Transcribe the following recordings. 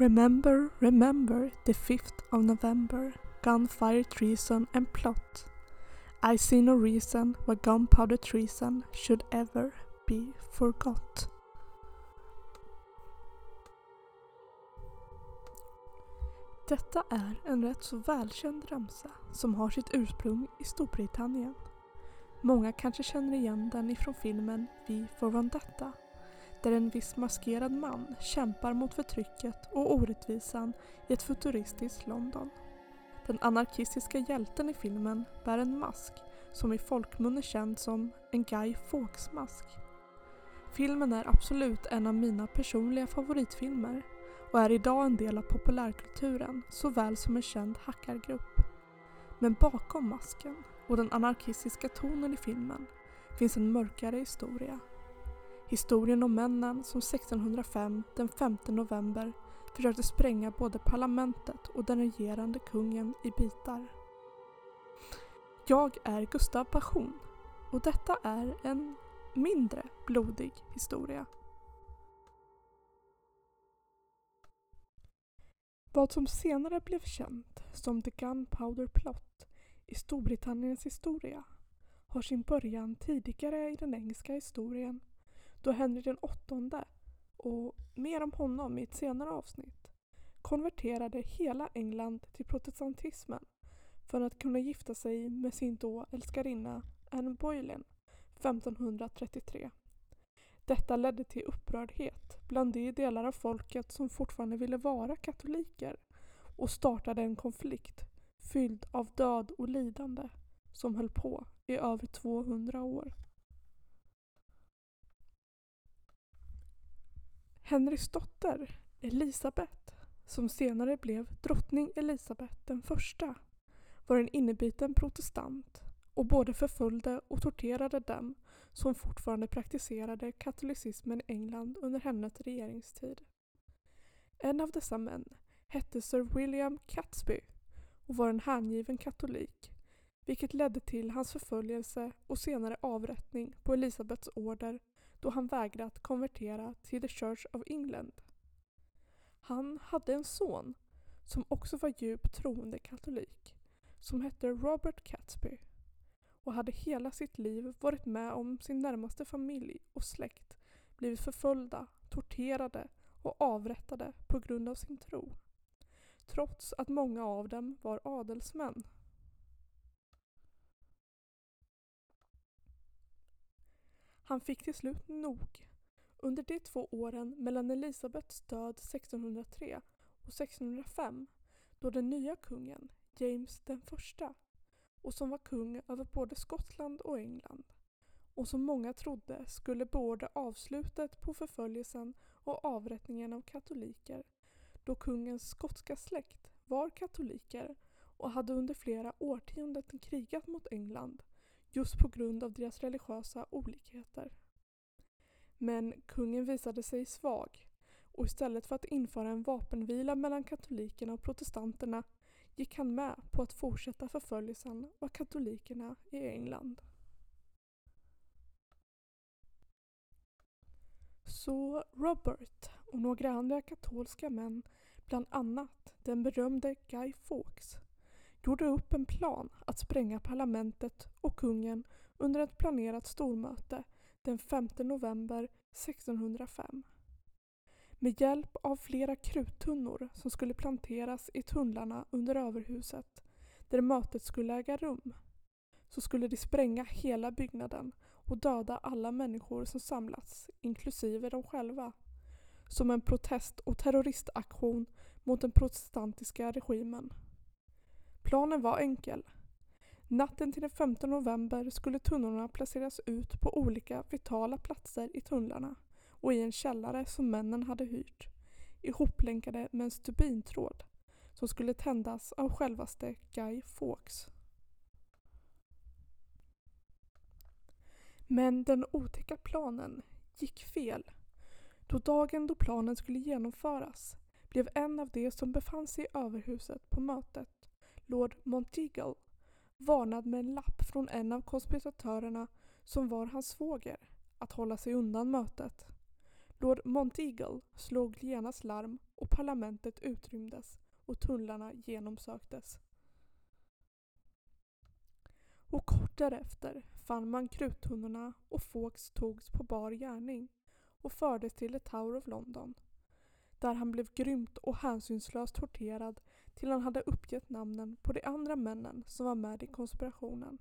Remember, remember the 5th of November, gunfire, treason and plot. I see no reason why gunpowder treason should ever be forgot. Detta är en rätt så välkänd ramsa som har sitt ursprung i Storbritannien. Många kanske känner igen den ifrån filmen Vi får Vendetta där en viss maskerad man kämpar mot förtrycket och orättvisan i ett futuristiskt London. Den anarkistiska hjälten i filmen bär en mask som i folkmun är känd som en Guy Fawkes-mask. Filmen är absolut en av mina personliga favoritfilmer och är idag en del av populärkulturen såväl som en känd hackargrupp. Men bakom masken och den anarkistiska tonen i filmen finns en mörkare historia Historien om männen som 1605 den 5 november försökte spränga både parlamentet och den regerande kungen i bitar. Jag är Gustav Passion och detta är en mindre blodig historia. Vad som senare blev känt som The Gunpowder Plot i Storbritanniens historia har sin början tidigare i den engelska historien då Henry den åttonde, och mer om honom i ett senare avsnitt, konverterade hela England till protestantismen för att kunna gifta sig med sin då älskarinna Anne Boleyn 1533. Detta ledde till upprördhet bland de delar av folket som fortfarande ville vara katoliker och startade en konflikt fylld av död och lidande som höll på i över 200 år. Henrys dotter Elisabet, som senare blev drottning Elisabet den första, var en innebiten protestant och både förföljde och torterade dem som fortfarande praktiserade katolicismen i England under hennes regeringstid. En av dessa män hette Sir William Catesby och var en hängiven katolik vilket ledde till hans förföljelse och senare avrättning på Elisabets order då han vägrat konvertera till The Church of England. Han hade en son som också var djupt troende katolik som hette Robert Catsby och hade hela sitt liv varit med om sin närmaste familj och släkt blivit förföljda, torterade och avrättade på grund av sin tro. Trots att många av dem var adelsmän Han fick till slut nog. Under de två åren mellan Elisabets död 1603 och 1605 då den nya kungen, James den första, och som var kung över både Skottland och England och som många trodde skulle beordra avslutet på förföljelsen och avrättningen av katoliker då kungens skotska släkt var katoliker och hade under flera årtionden krigat mot England just på grund av deras religiösa olikheter. Men kungen visade sig svag och istället för att införa en vapenvila mellan katolikerna och protestanterna gick han med på att fortsätta förföljelsen av katolikerna i England. Så Robert och några andra katolska män, bland annat den berömde Guy Fawkes, gjorde upp en plan att spränga parlamentet och kungen under ett planerat stormöte den 5 november 1605. Med hjälp av flera kruttunnor som skulle planteras i tunnlarna under överhuset där mötet skulle äga rum så skulle de spränga hela byggnaden och döda alla människor som samlats, inklusive dem själva. Som en protest och terroristaktion mot den protestantiska regimen. Planen var enkel. Natten till den 15 november skulle tunnorna placeras ut på olika vitala platser i tunnlarna och i en källare som männen hade hyrt, ihoplänkade med en stubintråd som skulle tändas av självaste Guy Fawkes. Men den otäcka planen gick fel. Då dagen då planen skulle genomföras blev en av de som befann sig i överhuset på mötet Lord Monteagle varnad med en lapp från en av konspiratörerna som var hans svåger att hålla sig undan mötet. Lord Monteagle slog genast larm och parlamentet utrymdes och tunnlarna genomsöktes. Och kort därefter fann man kruttunnorna och Fawkes togs på bar gärning och fördes till The Tower of London där han blev grymt och hänsynslöst torterad till han hade uppgett namnen på de andra männen som var med i konspirationen.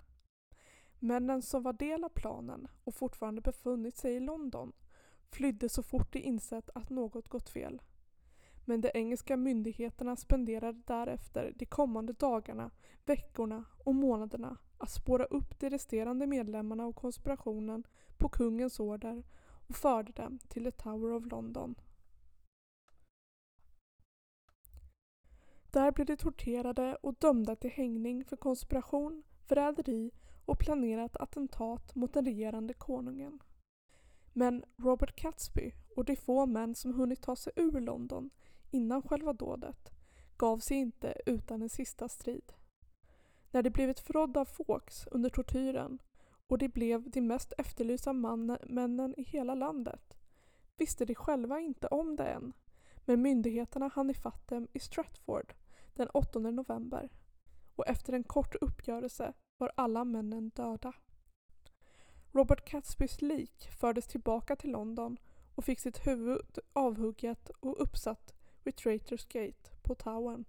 Männen som var del av planen och fortfarande befunnit sig i London flydde så fort de insett att något gått fel. Men de engelska myndigheterna spenderade därefter de kommande dagarna, veckorna och månaderna att spåra upp de resterande medlemmarna av konspirationen på kungens order och förde dem till the Tower of London. Där blev de torterade och dömda till hängning för konspiration, förräderi och planerat attentat mot den regerande konungen. Men Robert Catsby och de få män som hunnit ta sig ur London innan själva dådet gav sig inte utan en sista strid. När de blivit förrådda av Fawkes under tortyren och de blev de mest efterlysta männen i hela landet visste de själva inte om det än men myndigheterna hann ifatt dem i Stratford den 8 november och efter en kort uppgörelse var alla männen döda. Robert Catsbys lik fördes tillbaka till London och fick sitt huvud avhugget och uppsatt vid Traitors Gate på Towern.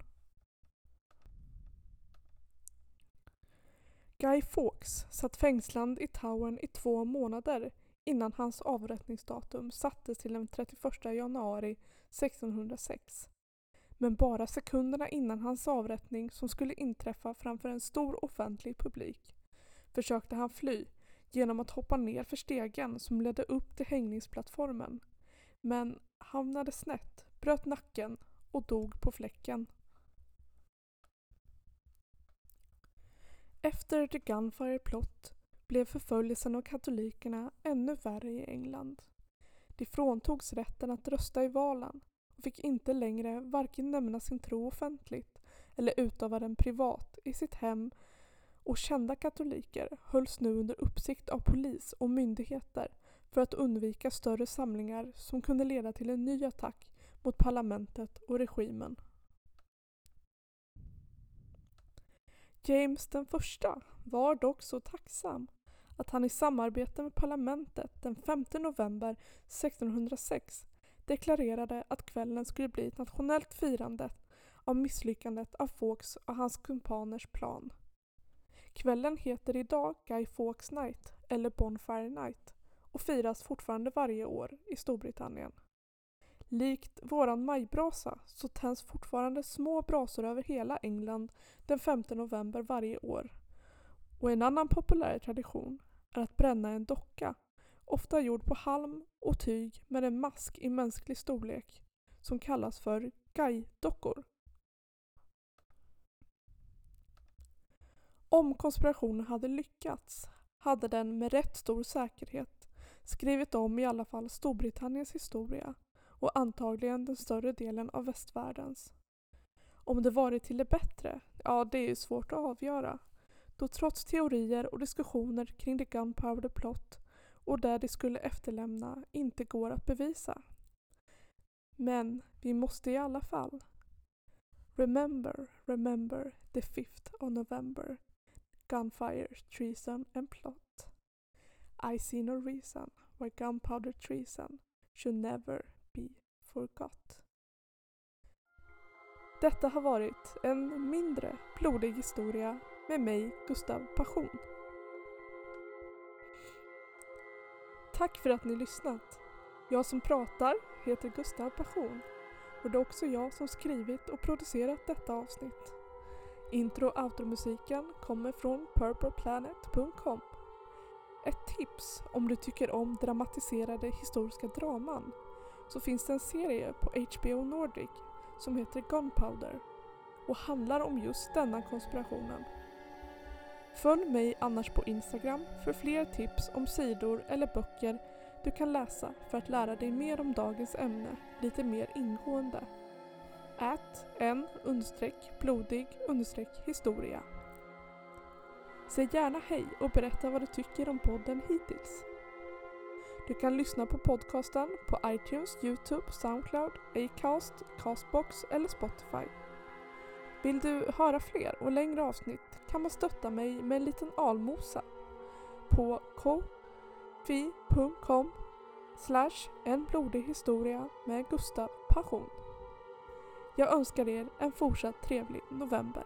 Guy Fawkes satt fängslad i Towern i två månader innan hans avrättningsdatum sattes till den 31 januari 1606. Men bara sekunderna innan hans avrättning som skulle inträffa framför en stor offentlig publik försökte han fly genom att hoppa ner för stegen som ledde upp till hängningsplattformen. Men hamnade snett, bröt nacken och dog på fläcken. Efter The Gunfire Plot blev förföljelsen av katolikerna ännu värre i England. De fråntogs rätten att rösta i valen och fick inte längre varken nämna sin tro offentligt eller utöva den privat i sitt hem och kända katoliker hölls nu under uppsikt av polis och myndigheter för att undvika större samlingar som kunde leda till en ny attack mot parlamentet och regimen. James den första var dock så tacksam att han i samarbete med parlamentet den 5 november 1606 deklarerade att kvällen skulle bli ett nationellt firande av misslyckandet av Fawkes och hans kumpaners plan. Kvällen heter idag Guy Fawkes Night eller Bonfire Night och firas fortfarande varje år i Storbritannien. Likt våran majbrasa så tänds fortfarande små brasor över hela England den 5 november varje år. Och en annan populär tradition är att bränna en docka, ofta gjord på halm och tyg med en mask i mänsklig storlek, som kallas för gai-dockor. Om konspirationen hade lyckats hade den med rätt stor säkerhet skrivit om i alla fall Storbritanniens historia och antagligen den större delen av västvärldens. Om det varit till det bättre, ja det är ju svårt att avgöra. Då trots teorier och diskussioner kring the Gunpowder Plot och där det skulle efterlämna inte går att bevisa. Men vi måste i alla fall. Remember, remember the 5th of November gunfire, treason and plot. I see no reason why gunpowder treason should never be forgot. Detta har varit en mindre blodig historia med mig, Gustav Passion. Tack för att ni lyssnat. Jag som pratar heter Gustav Passion och det är också jag som skrivit och producerat detta avsnitt. Intro och outromusiken kommer från purpleplanet.com. Ett tips om du tycker om dramatiserade historiska draman så finns det en serie på HBO Nordic som heter Gunpowder och handlar om just denna konspirationen. Följ mig annars på Instagram för fler tips om sidor eller böcker du kan läsa för att lära dig mer om dagens ämne lite mer ingående. Ät en blodig historia. Säg gärna hej och berätta vad du tycker om podden hittills. Du kan lyssna på podcasten på iTunes, Youtube, Soundcloud, Acast, Castbox eller Spotify. Vill du höra fler och längre avsnitt kan man stötta mig med en liten almosa på kofi.com slash en blodig historia med Gustav Passion. Jag önskar er en fortsatt trevlig november.